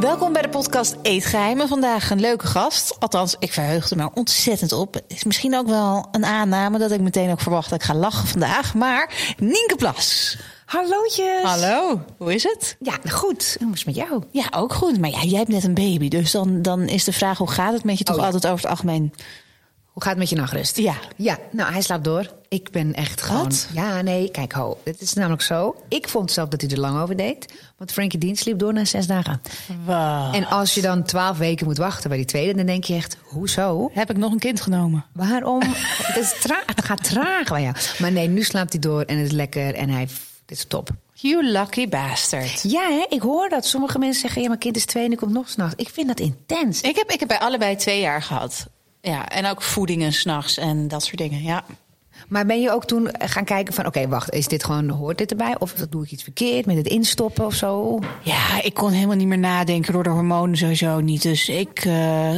Welkom bij de podcast Eetgeheimen. Vandaag een leuke gast. Althans, ik verheugde me er ontzettend op. Het is misschien ook wel een aanname dat ik meteen ook verwacht dat ik ga lachen vandaag. Maar Nienke Plas. Hallootjes. Hallo, hoe is het? Ja, goed. Hoe is het met jou? Ja, ook goed. Maar ja, jij hebt net een baby. Dus dan, dan is de vraag, hoe gaat het met je toch Oh ja. altijd over het algemeen? Hoe gaat het met je nachtrust? Ja. Ja, nou, hij slaapt door. Ik ben echt gewoon... Wat? Ja, nee, kijk, ho. Het is namelijk zo. Ik vond zelf dat hij er lang over deed. Want Frankie Dean sliep door na zes dagen. Wow. En als je dan twaalf weken moet wachten bij die tweede... dan denk je echt, hoezo? Heb ik nog een kind genomen? Waarom? het, is tra- het gaat traag bij jou. Maar nee, nu slaapt hij door en het is lekker. En hij... Dit is top. You lucky bastard. Ja, hè? ik hoor dat. Sommige mensen zeggen... ja, mijn kind is twee en die komt nog s'nachts. Ik vind dat intens. Ik heb, ik heb bij allebei twee jaar gehad. Ja, en ook voedingen s'nachts en dat soort dingen, ja. Maar ben je ook toen gaan kijken van... oké, wacht, is dit gewoon, hoort dit erbij? Of doe ik iets verkeerd met het instoppen of zo? Ja, ik kon helemaal niet meer nadenken door de hormonen sowieso niet. Dus ik, eh,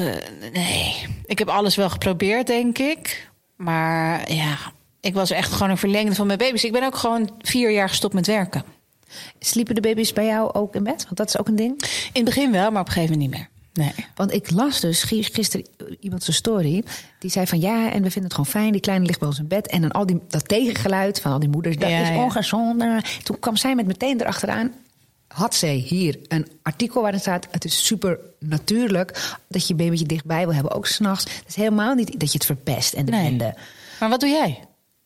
nee, ik heb alles wel geprobeerd, denk ik. Maar ja, ik was echt gewoon een verlengde van mijn baby's. Ik ben ook gewoon vier jaar gestopt met werken. Sliepen de baby's bij jou ook in bed? Want dat is ook een ding. In het begin wel, maar op een gegeven moment niet meer. Nee. Want ik las dus gi- gisteren iemand zijn story. Die zei van ja, en we vinden het gewoon fijn. Die kleine ligt bij ons in bed. En dan al die, dat tegengeluid van al die moeders. Dat Ja, is ja. ongezond. Toen kwam zij met meteen erachteraan. Had zij hier een artikel waarin staat... het is super natuurlijk dat je babytje dichtbij wil hebben. Ook s'nachts. Het is helemaal niet dat je het verpest en de Nee. bende. Maar wat doe jij?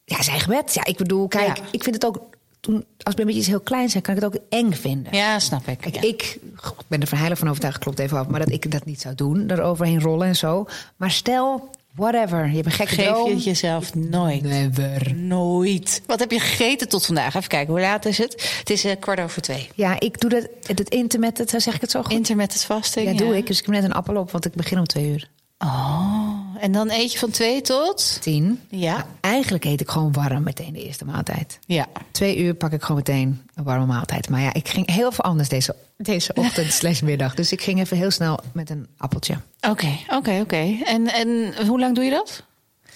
Ja, zijn gebed. Ja, ik bedoel, kijk, Ja. ik vind het ook... Toen, als babytjes heel klein zijn, kan ik het ook eng vinden. Ja, snap ik. Kijk, Ja. ik ik ben er verheilig van overtuigd, klopt even af, maar dat ik dat niet zou doen, eroverheen rollen en zo. Maar stel, whatever, je hebt een gekke Geef droom. je het jezelf nooit. Never. Nooit. Wat heb je gegeten tot vandaag? Even kijken, hoe laat is het? Het is eh, kwart over twee. Ja, ik doe dat, het intermittent, zeg ik het zo goed? Intermittent fasting. ja, doe ik. Dus ik heb net een appel op, want ik begin om twee uur. Oh, en dan eet je van twee tot? Tien. Ja. Nou, eigenlijk eet ik gewoon warm meteen de eerste maaltijd. Ja. Twee uur pak ik gewoon meteen een warme maaltijd. Maar ja, ik ging heel veel anders deze, deze ochtend slash middag. Dus ik ging even heel snel met een appeltje. Oké, oké, oké. En, en hoe lang doe je dat?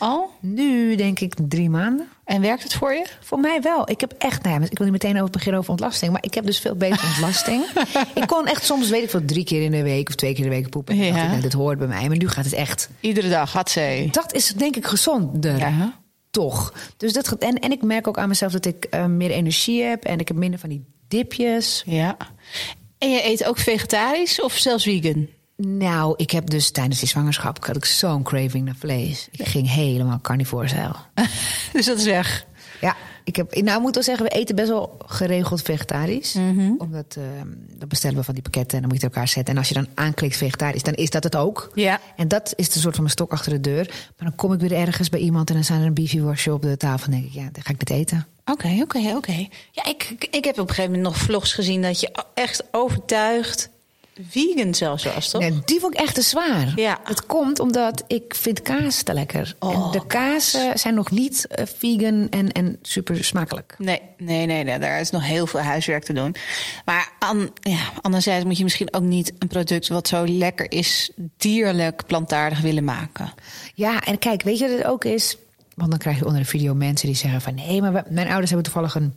Al? Nu denk ik drie maanden. En werkt het voor je? Voor mij wel. Ik heb echt, nou ja, ik wil niet meteen over beginnen over ontlasting, maar ik heb dus veel beter ontlasting. ik kon echt soms, weet ik veel, drie keer in de week of twee keer in de week poepen. En Ja. ik, nou, dit hoort bij mij, maar nu gaat het echt. Iedere dag had ze. Dat is denk ik gezonder. Ja. Toch. Dus dat, gaat- en, en ik merk ook aan mezelf dat ik eh, meer energie heb en ik heb minder van die dipjes. Ja. En je eet ook vegetarisch of zelfs vegan? Nou, ik heb dus tijdens die zwangerschap had ik zo'n craving naar vlees. Ik ging helemaal carnivore stijl. dus dat is weg. Ja, ik heb. Nou, ik moet wel zeggen, we eten best wel geregeld vegetarisch. Mhm. Omdat eh, dan bestellen we van die pakketten en dan moet je het elkaar zetten. En als je dan aanklikt vegetarisch, dan is dat het ook. Ja. En dat is de soort van mijn stok achter de deur. Maar dan kom ik weer ergens bij iemand en dan zijn er een beefy op de tafel. En denk ik, ja, dan ga ik dit eten. Oké, oké, oké. Ja, ik, ik- ik heb op een gegeven moment nog vlogs gezien dat je echt overtuigd vegan zelfs was, toch? Nee, die vond ik echt te zwaar. Ja. Het komt omdat ik vind kaas te lekker. Oh, en de kazen zijn nog niet eh, vegan en, en super smakelijk. Nee, nee, nee, nee, daar is nog heel veel huiswerk te doen. Maar aan, ja, anderzijds moet je misschien ook niet een product wat zo lekker is, dierlijk plantaardig willen maken. Ja, en kijk, weet je wat het ook is? Want dan krijg je onder de video mensen die zeggen van... nee, maar mijn ouders hebben toevallig een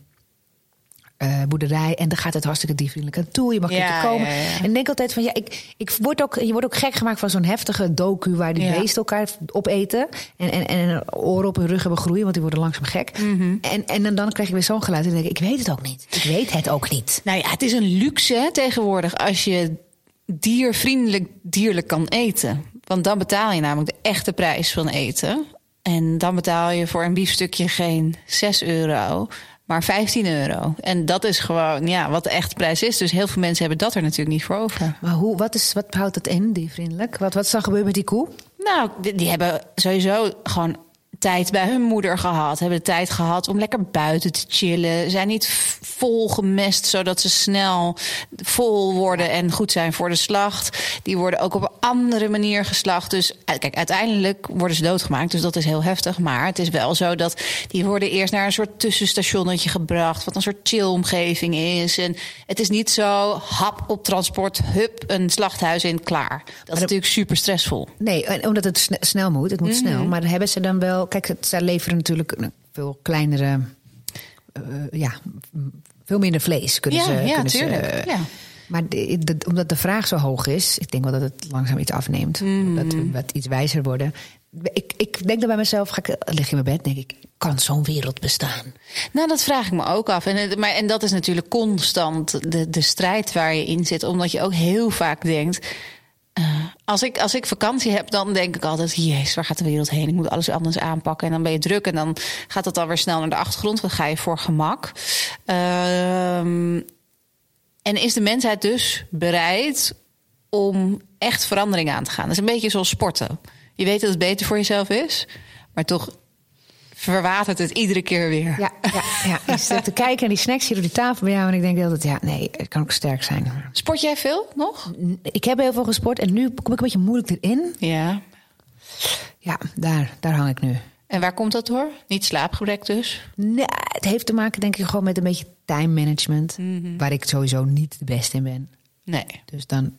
eh, boerderij... en daar gaat het hartstikke diervriendelijk aan toe. Je mag Ja, te komen. ja, ja. En denk altijd van, ja, ik, ik word ook, je wordt ook gek gemaakt van zo'n heftige docu... waar die beesten elkaar opeten en, en, en oren op hun rug hebben groeien... want die worden langzaam gek. Mhm. En, en dan, dan krijg je weer zo'n geluid en dan denk ik, ik weet het ook niet. Ik weet het ook niet. Nou ja, het is een luxe hè, tegenwoordig als je diervriendelijk dierlijk kan eten. Want dan betaal je namelijk de echte prijs van eten. En dan betaal je voor een biefstukje geen 6 euro, maar 15 euro. En dat is gewoon ja, wat de echte prijs is. Dus heel veel mensen hebben dat er natuurlijk niet voor over. Maar hoe, wat, is, wat houdt dat in, diervriendelijk? Wat, wat is dan gebeurd met die koe? Nou, die, die hebben sowieso gewoon tijd bij hun moeder gehad. Hebben de tijd gehad om lekker buiten te chillen. Zijn niet vol gemest zodat ze snel vol worden en goed zijn voor de slacht. Die worden ook op andere manier geslacht. Dus eh, kijk, uiteindelijk worden ze doodgemaakt. Dus dat is heel heftig. Maar het is wel zo dat die worden eerst naar een soort tussenstationnetje gebracht. Wat een soort chill-omgeving is. En het is niet zo hap op transport, hup, een slachthuis in, klaar. Dat is natuurlijk super stressvol. Nee, omdat het sne- snel moet. Het moet Mhm. snel. Maar hebben ze dan wel... Kijk, het- zij leveren natuurlijk een veel kleinere... eh, ja, veel minder vlees kunnen Ja, ze... ja, kunnen tuurlijk. Ja. Maar de- de- omdat de vraag zo hoog is... Ik denk wel dat het langzaam iets afneemt. Mhm. Dat we wat iets wijzer worden. Ik, ik denk dan bij mezelf... Ga ik, lig in mijn bed denk ik... Kan zo'n wereld bestaan? Nou, dat vraag ik me ook af. En, maar, en dat is natuurlijk constant de, de strijd waar je in zit. Omdat je ook heel vaak denkt. Als, ik, als ik vakantie heb, dan denk ik altijd: Jezus, waar gaat de wereld heen? Ik moet alles anders aanpakken. En dan ben je druk en dan gaat het alweer snel naar de achtergrond. Dan ga je voor gemak. Ehm, en is de mensheid dus bereid om echt verandering aan te gaan? Dat is een beetje zoals sporten. Je weet dat het beter voor jezelf is, maar toch verwatert het iedere keer weer. Ja, ja, ja. Ik zit te kijken naar die snacks hier op die tafel bij jou... en ik denk altijd, ja, nee, het kan ook sterk zijn. Sport jij veel nog? Ik heb heel veel gesport en nu kom ik een beetje moeilijk erin. Ja. Ja, daar, daar hang ik nu. En waar komt dat door? Niet slaapgebrek dus? Nee, het heeft te maken denk ik gewoon met een beetje time management. Mhm. Waar ik sowieso niet de beste in ben. Nee. Dus dan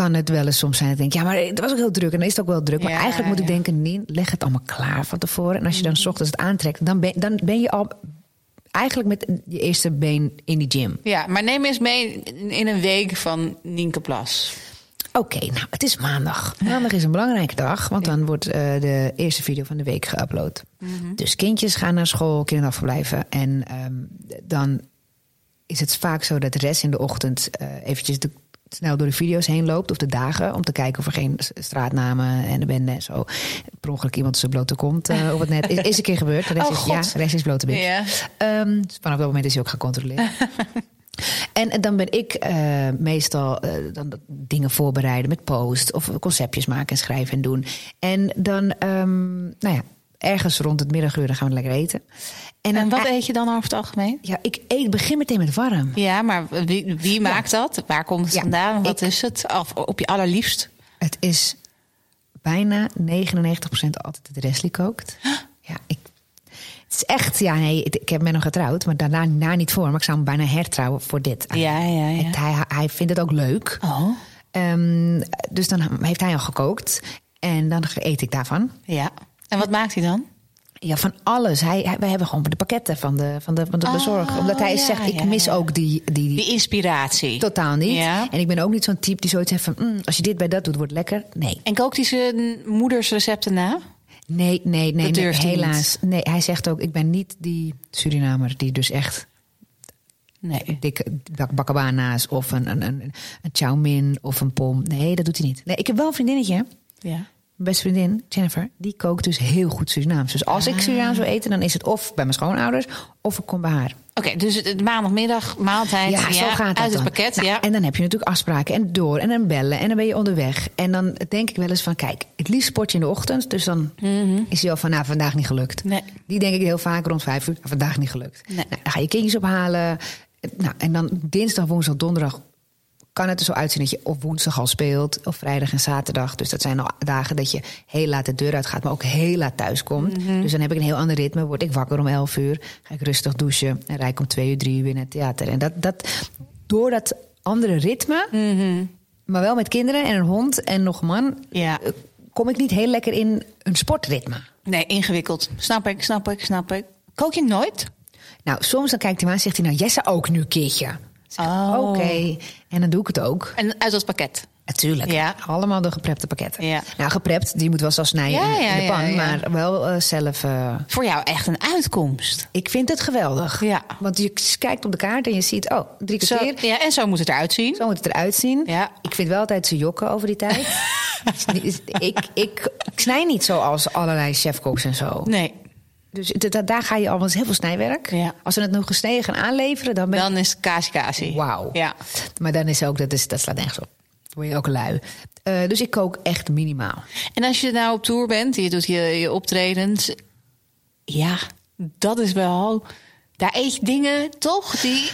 kan het wel eens soms zijn dat ik denk... ja, maar het was ook heel druk en dan is het ook wel druk. Maar Ja, eigenlijk moet ik ja. denken, nee, leg het allemaal klaar van tevoren. En als je dan Mhm. s ochtends het aantrekt, dan ben, dan ben je al eigenlijk met je eerste been in die gym. Ja, maar neem eens mee in- een week van Nienke Plas. Oké, nou, het is maandag. Maandag is een belangrijke dag, want dan wordt eh, de eerste video van de week geüpload. Dus kindjes gaan naar school, kinderdagverblijven. En ehm, dan is het vaak zo dat de rest in de ochtend eh, eventjes de, snel door de video's heen loopt, of de dagen, om te kijken of er geen straatnamen en de bende en zo. Per ongeluk iemand zijn blote kont uh, op het net. Is, is een keer gebeurd. De rest Oh, is, God. ja, de rest is blote bik. Ja. Dus vanaf dat moment is hij ook gecontroleerd. En dan ben ik eh, meestal eh, dan dingen voorbereiden met post of conceptjes maken en schrijven en doen. En dan, ehm, nou ja, ergens rond het middaguur dan gaan we lekker eten. En, En wat eh, eet je dan over het algemeen? Ja, ik eet, begin meteen met warm. Ja, maar wie, wie maakt dat? Waar komt het Ja, vandaan? Wat ik- is het? Of op je allerliefst? Het is bijna 99% altijd het Resli kookt. Ja, ik. Het is echt, ja, nee, ik heb met hem getrouwd, maar daarna na niet voor. Maar ik zou hem bijna hertrouwen voor dit. Ja, ja, ja. Het- hij, hij vindt het ook leuk. Oh, Ehm, dus dan heeft hij al gekookt. En dan eet ik daarvan. ja. En wat maakt hij dan? Ja, van alles. Hij, hij, wij hebben gewoon de pakketten van de, van de, van de Oh, bezorger. Omdat hij ja, zegt, ik ja, mis ja. ook die, die, die, Die inspiratie. Totaal niet. En ik ben ook niet zo'n type die zoiets heeft van... "Mm, als je dit bij dat doet, wordt het lekker. Nee. En kookt hij zijn moeders recepten na? Nee, nee, nee. Nee helaas. Nee, hij zegt ook, ik ben niet die Surinamer... die dus echt Nee. dikke bak- bakabana's... of een, een, een, een chow mein of een pom. Nee, dat doet hij niet. Nee, ik heb wel een vriendinnetje... Ja. Beste vriendin, Jennifer, die kookt dus heel goed Surinaams. Dus als Ah. ik Surinaams wil eten, dan is het of bij mijn schoonouders... of ik kom bij haar. Oké, dus het, maandagmiddag maaltijd Ja, zo gaat dat uit het dan. pakket. Nou, ja. En dan heb je natuurlijk afspraken en door en dan bellen en dan ben je onderweg. En dan denk ik wel eens van, kijk, het liefst sport je in de ochtend. Dus dan is hij al van, nou, vandaag niet gelukt. Nee. Die denk ik heel vaak rond vijf uur, "Nou, vandaag niet gelukt. Nee. Nou, dan ga je kindjes ophalen. Nou, en dan dinsdag, woensdag, donderdag kan het er zo uitzien dat je of woensdag al speelt, of vrijdag en zaterdag. Dus dat zijn al dagen dat je heel laat de deur uitgaat, maar ook heel laat thuis komt. Mhm. Dus dan heb ik een heel ander ritme. Word ik wakker om 11 uur, ga ik rustig douchen en rijd ik om twee uur, drie uur weer naar het theater. En dat, dat, door dat andere ritme, Mhm. maar wel met kinderen en een hond en nog een man, Ja. eh, kom ik niet heel lekker in een sportritme. Nee, ingewikkeld. Snap ik, snap ik, snap ik. Kook je nooit? Nou, soms dan kijkt hij me aan en zegt hij, nou, Jesse ook nu een keertje. Oh. Oké, en dan doe ik het ook. En uit dat pakket? Natuurlijk. Ja. Allemaal de geprepte pakketten. Ja. Nou, geprept, die moet wel zo snijden Ja, in, ja, in de pan. Maar wel eh, zelf. eh, Voor jou echt een uitkomst. ik vind het geweldig. Ja. Want je kijkt op de kaart en je ziet, oh, drie Zo, kwartier. ja, en zo moet het eruit zien. Zo moet het eruit zien. Ja. Ik vind wel altijd ze jokken over die tijd. ik, ik, ik, ik snij niet zoals allerlei chefkoks en zo. Nee, Dus daar ga je al, want heel veel snijwerk. Ja. Als we het nog gesneden gaan aanleveren, dan ben dan is het kaas. Wauw. Ja. Maar dan is ook, dat, is, dat slaat nergens op. Dan word je ook lui. Eh, dus ik kook echt minimaal. En als je nou op tour bent, je doet je, je optredens. Ja, dat is wel... Daar eet je dingen, toch? Die...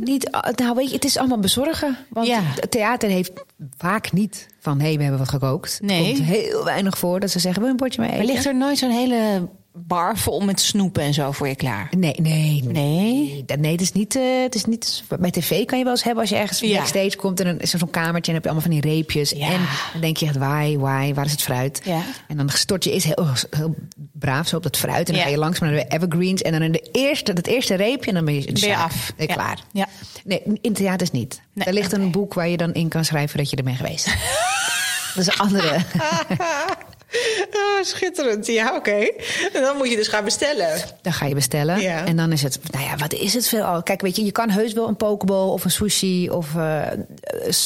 Niet, ah, nou weet je, het is allemaal bezorgen. Want Ja. het theater heeft vaak niet van... hé, hey, we hebben wat gekookt. Nee. Het komt heel weinig voor dat ze zeggen... je een potje mee eten? Maar ligt er nooit zo'n hele bar vol met snoepen en zo voor je klaar? Nee, nee, Nee? Nee, dat- nee, het is niet. eh, het is niet bij tv kan je wel eens hebben als je ergens Ja. backstage komt en dan is er zo'n kamertje en heb je allemaal van die reepjes. Ja. En dan denk je echt, why, why, waar is het fruit? Ja. En dan stort je eens heel, heel braaf zo op dat fruit en dan Ja. ga je langzaam naar de evergreens en dan in de eerste, het eerste reepje en dan ben je, Ben je af. Ben je Ja. klaar. Ja. Nee, in theaters niet. Nee, er ligt een boek waar je dan in kan schrijven dat je er bent geweest. dat is een andere. Oh, schitterend. Ja, oké. En dan moet je dus gaan bestellen. Dan ga je bestellen. Ja. En dan is het, nou ja, wat is het veel al? Kijk, weet je, je kan heus wel een pokeball of een sushi of eh,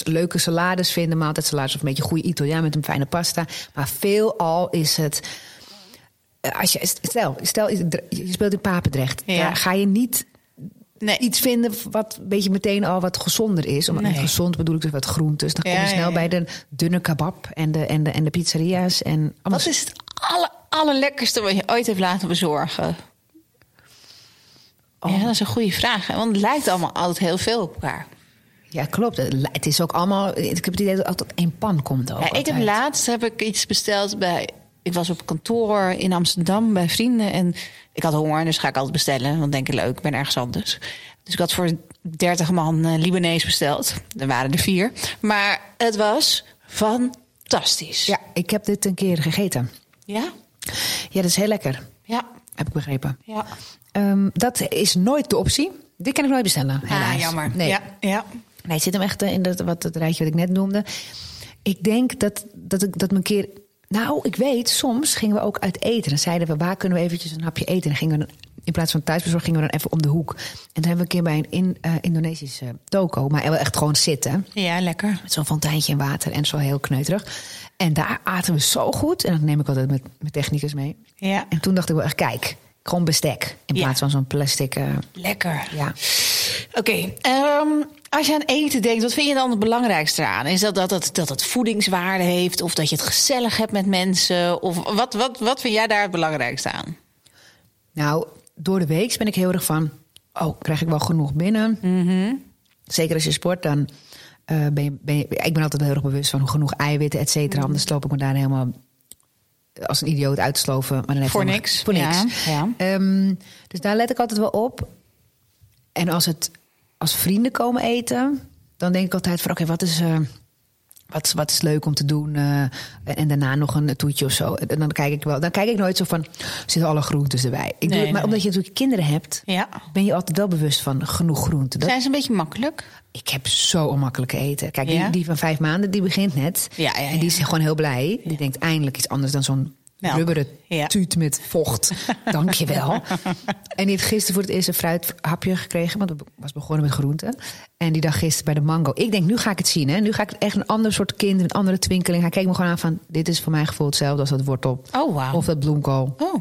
leuke salades vinden, maaltijdsalades of een beetje goede Italiaan met een fijne pasta. Maar veelal is het. eh, Als je, stel, stel, je speelt in Papendrecht. Ja. Ga je niet Nee. iets vinden wat een beetje meteen al wat gezonder is. Nee. met gezond bedoel ik dus wat groentes. Dan kom je snel ja. bij de dunne kebab en de, en de, en de pizzeria's. En Wat is het aller, allerlekkerste wat je ooit heeft laten bezorgen? Oh. Ja, dat is een goede vraag. hè, Want het lijkt allemaal altijd heel veel op elkaar. Ja, klopt. Het is ook allemaal. Ik heb het idee dat het altijd één pan komt. Ook Ja, ik heb laatst heb ik iets besteld bij. Ik was op kantoor in Amsterdam bij vrienden en ik had honger, dus ga ik altijd bestellen. Want denk ik leuk, ik ben ergens anders. Dus ik had voor 30 man eh, Libanees besteld. Er waren er vier, maar het was fantastisch. Ja, ik heb dit een keer gegeten. ja, Ja, dat is heel lekker. ja, Heb ik begrepen. ja. Ehm, dat is nooit de optie. Dit kan ik nooit bestellen. Helaas. Ah, jammer. Nee. Ja, ja. Nee, het zit hem echt in dat, wat, het rijtje wat ik net noemde. Ik denk dat, dat, ik, dat me een keer... Nou, ik weet, soms gingen we ook uit eten. Dan zeiden we, waar kunnen we eventjes een hapje eten? En gingen we dan, in plaats van thuisbezorgd, gingen we dan even om de hoek. En toen hebben we een keer bij een in, eh, Indonesische toko... maar wel echt gewoon zitten... Ja, lekker. Met zo'n fonteintje en water en zo heel kneuterig. En daar aten we zo goed. En dat neem ik altijd met, met technicus mee. Ja, En toen dacht ik wel echt, kijk, gewoon bestek. In Ja. plaats van zo'n plastic... eh, lekker. ja. Oké, ehm, als je aan eten denkt, wat vind je dan het belangrijkste aan? Is dat dat het, dat het voedingswaarde heeft? Of dat je het gezellig hebt met mensen? Of wat, wat, wat vind jij daar het belangrijkste aan? Nou, door de week ben ik heel erg van... Oh, krijg ik wel genoeg binnen? Mhm. Zeker als je sport, dan eh, ben, je, ben je... Ik ben altijd heel erg bewust van genoeg eiwitten, et cetera. Mhm. Anders loop ik me daar helemaal als een idioot uit te sloven. Maar dan je Voor niks, Voor niks. ja, ja. Ehm, dus daar let ik altijd wel op. En als, het, als vrienden komen eten, dan denk ik altijd van... Oké, wat is... eh, wat, is- wat is leuk om te doen? eh, en, daarna nog een toetje of zo. En dan kijk ik wel. Dan kijk ik nooit zo van. Zitten alle groentes erbij? Ik doe het, maar nee. omdat je natuurlijk kinderen hebt, Ja. ben je altijd wel bewust van genoeg groenten. Dat, Zijn ze een beetje makkelijk? ik heb zo onmakkelijk eten. Kijk, Ja? die, die van vijf maanden, die begint net. Ja, ja, En die is gewoon heel blij. Die denkt eindelijk iets anders dan zo'n Melk. rubberen Ja. tuut met vocht. Dank je wel. en die heeft gisteren voor het eerst een fruithapje gekregen. Want we was begonnen met groenten. En die dag gisteren bij de mango. Ik denk, nu ga ik het zien. Hè. Nu ga ik echt een ander soort kind met andere twinkeling. Hij keek me gewoon aan van... dit is voor mijn gevoel hetzelfde als dat wortel. Oh, wauw. Of dat bloemkool. Oh,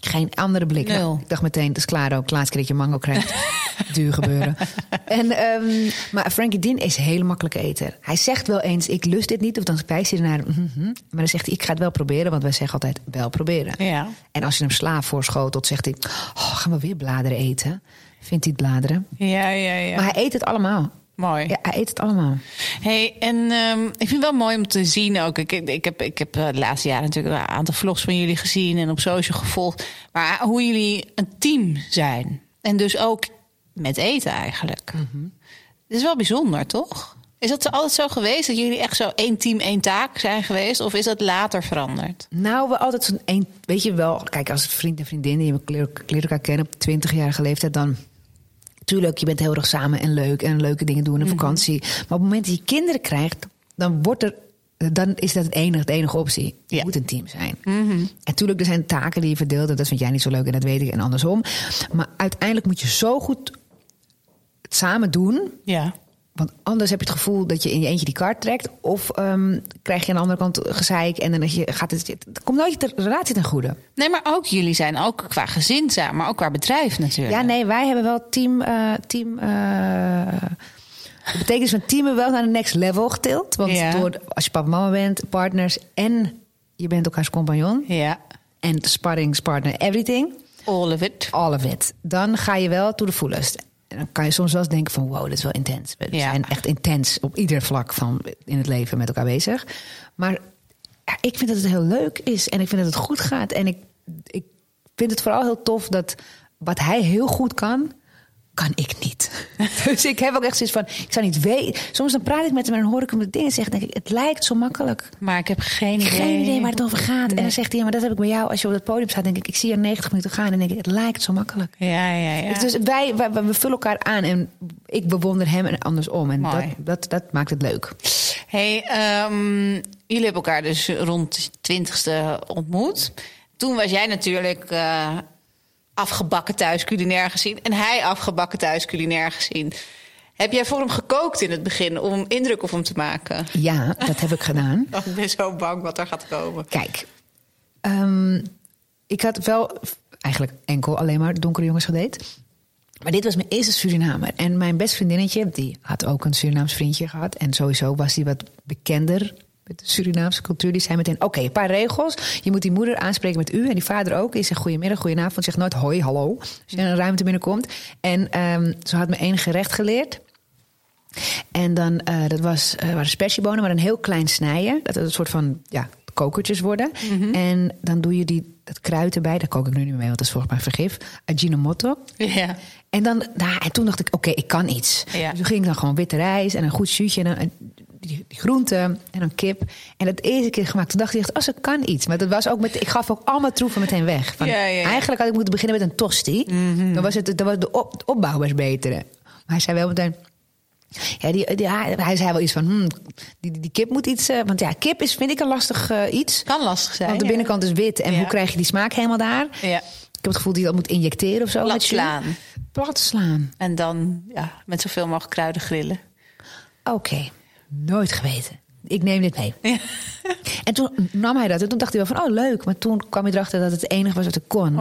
Geen andere blik. Nou, ik dacht meteen, dat is klaar ook. Laatste keer dat je mango krijgt. Duur gebeuren. En, ehm, maar Frankie Dean is een hele makkelijke eter. Hij zegt wel eens, ik lust dit niet. Of dan wijst hij ernaar. mhm. Maar dan zegt hij, ik ga het wel proberen. Want wij zeggen altijd, wel proberen. ja. En als je hem sla voorschotelt, zegt hij... Oh, gaan we weer bladeren eten? Vindt hij het bladeren? Ja, ja, ja. Maar hij eet het allemaal. Mooi. Ja, hij eet het allemaal. Hey, en ehm, ik vind het wel mooi om te zien ook. Ik, ik heb, ik heb eh, de laatste jaren natuurlijk een aantal vlogs van jullie gezien en op social gevolgd. Maar hoe jullie een team zijn. En dus ook met eten eigenlijk. Het is wel bijzonder, toch? Is dat zo- altijd zo geweest dat jullie echt zo één team, één taak zijn geweest? Of is dat later veranderd? Nou, we altijd zo'n een, weet je wel, kijk, als vriend en vriendin die je leer elkaar kennen op 20-jarige leeftijd, dan. Tuurlijk, je bent heel erg samen en leuk en leuke dingen doen en vakantie. Maar op het moment dat je kinderen krijgt, dan wordt er. Dan is dat het enige, de enige optie. Je Ja. moet een team zijn. En natuurlijk, er zijn taken die je verdeelt. en Dat vind jij niet zo leuk en dat weet ik. En andersom. Maar uiteindelijk moet je zo goed het samen doen. Ja. Want anders heb je het gevoel dat je in je eentje die kaart trekt. Of ehm, krijg je aan de andere kant gezeik. En dan dat je, gaat het, het komt nooit de relatie ten goede. Nee, maar ook jullie zijn ook qua gezin samen, maar ook qua bedrijf natuurlijk. Ja, nee, wij hebben wel team. eh team eh dat betekent van teamen wel naar de next level getild. Want Ja. door, als je papa mama bent, partners en je bent elkaars compagnon. Ja. En sparringspartner, everything. All of it. All of it. Dan ga je wel to the fullest. Dan kan je soms wel eens denken van wow, dit is wel intens. We Ja. zijn echt intens op ieder vlak van in het leven met elkaar bezig. Maar ja, ik vind dat het heel leuk is en ik vind dat het goed gaat. En ik, ik vind het vooral heel tof dat wat hij heel goed kan, kan ik niet. dus ik heb ook echt zoiets van, ik zou niet weten. Soms dan praat ik met hem en dan hoor ik hem de dingen zeggen. denk ik, het lijkt zo makkelijk. Maar ik heb geen idee. Geen idee waar het over gaat. En dan zegt hij, ja, maar dat heb ik bij jou. Als je op het podium staat, denk ik, ik zie je 90 minuten gaan. En denk ik, het lijkt zo makkelijk. Ja, ja, ja. Dus wij, wij, we vullen elkaar aan en ik bewonder hem en andersom. En dat, dat, dat maakt het leuk. Hey, ehm, jullie hebben elkaar dus rond de twintigste ontmoet. Toen was jij natuurlijk eh, afgebakken thuis culinair gezien. En hij afgebakken thuis culinair gezien. Heb jij voor hem gekookt in het begin om indruk op hem te maken? Ja, dat heb ik gedaan. Ik ben zo bang wat er gaat komen. Kijk, ehm, ik had wel eigenlijk enkel alleen maar donkere jongens gedate. Maar dit was mijn eerste Surinamer. En mijn beste vriendinnetje, die had ook een Surinaams vriendje gehad. En sowieso was die wat bekender met de Surinaamse cultuur. Die zei meteen, oké, een paar regels. Je moet die moeder aanspreken met u en die vader ook. Die zegt goedemiddag, goedenavond. Zegt nooit hoi, hallo. Als je in een ruimte binnenkomt. En ehm ze had me één gerecht geleerd. En dan, eh, dat was, eh, waren spersiebonen, maar een heel klein snijden. Dat het een soort van, ja, kokertjes worden. En dan doe je die, dat kruid erbij. Daar kook ik nu niet meer mee, want dat is volgens mij vergif. Ajinomoto. Ja. En, dan, nou, en toen dacht ik, oké, ik kan iets. Ja. Dus toen ging ik dan gewoon witte rijst en een goed zuutje. En dan, en die, die groenten en dan kip. En dat eerste keer gemaakt, toen dacht ik echt, als ik kan iets. Maar dat was ook met, ik gaf ook allemaal troeven meteen weg. Van, Ja, ja, ja. Eigenlijk had ik moeten beginnen met een tosti. Dan was, het, dan was de, op, de opbouw was beter. Maar hij zei wel meteen... Ja, die, die- hij, zei wel iets van, hmm, die, die, kip moet iets... eh, want ja, kip is, vind ik een lastig eh, iets. Kan lastig zijn. Want de binnenkant is wit. En hoe krijg je die smaak helemaal daar? Ja. Ik heb het gevoel dat je dat moet injecteren of zo. Plat slaan. Plat slaan. En dan ja, met zoveel mogelijk kruiden grillen. Oké, nooit geweten. Ik neem dit mee. En toen nam hij dat. En toen dacht hij wel van, oh leuk. Maar toen kwam hij erachter dat het het enige was wat ik kon.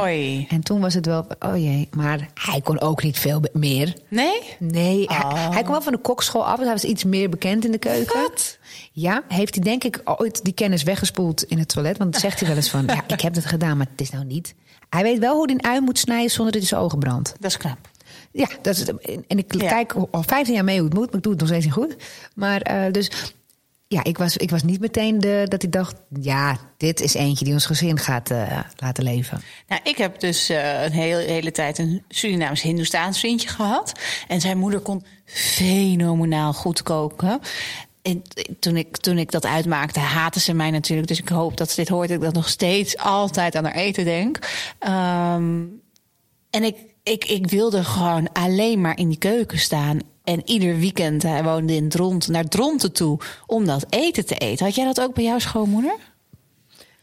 En toen was het wel, oh jee. Maar hij kon ook niet veel meer. Nee? Nee, hij, Oh. hij kwam wel van de kokschool af. Dus hij was iets meer bekend in de keuken. Wat? Ja, heeft hij denk ik ooit die kennis weggespoeld in het toilet. Want dan zegt hij wel eens van, ja, ik heb het gedaan, maar het is nou niet. Hij weet wel hoe hij een ui moet snijden zonder dat hij zijn ogen brandt. Dat is knap. Ja, dat is, en ik Ja. kijk al 15 jaar mee hoe het moet, maar ik doe het nog steeds niet goed. Maar eh, dus, ja, ik was, ik was niet meteen de, dat ik dacht, ja, dit is eentje die ons gezin gaat eh, laten leven. Nou, ik heb dus eh, een hele, hele tijd een Surinaams Hindoestaans vriendje gehad. En zijn moeder kon fenomenaal goed koken. En toen ik, toen ik dat uitmaakte, haatte ze mij natuurlijk. Dus ik hoop dat ze dit hoort. Dat ik dat nog steeds altijd aan haar eten denk. Ehm, en ik, ik, ik wilde gewoon alleen maar in die keuken staan. En ieder weekend, hij woonde in Dront, naar Dronten toe om dat eten te eten. Had jij dat ook bij jouw schoonmoeder?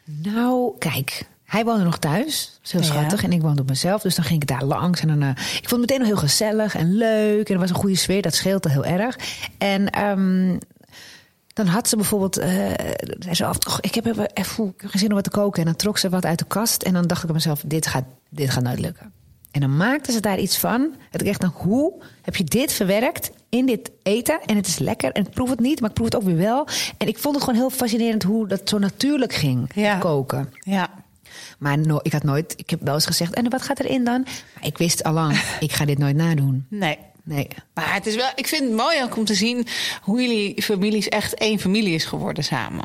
Nou, kijk, hij woonde nog thuis. Ja. schattig. En ik woonde op mezelf. Dus dan ging ik daar langs. En dan, eh, ik vond het meteen nog heel gezellig en leuk. En er was een goede sfeer. Dat scheelde heel erg. En ehm, dan had ze bijvoorbeeld... eh zei ze af, "Och, ik heb even, even ik heb geen zin om wat te koken. En dan trok ze wat uit de kast. En dan dacht ik aan mezelf, dit gaat, dit gaat nooit lukken. En dan maakte ze daar iets van. Ik echt dacht, hoe heb je dit verwerkt in dit eten? En het is lekker. En ik proef het niet, maar ik proef het ook weer wel. En ik vond het gewoon heel fascinerend hoe dat zo natuurlijk ging, Ja. koken. Ja. Maar no, ik had nooit, ik heb wel eens gezegd, en wat gaat erin dan? Maar ik wist allang, ik ga dit nooit nadoen. Nee. Nee. Maar het is wel, ik vind het mooi ook om te zien hoe jullie families echt één familie is geworden samen.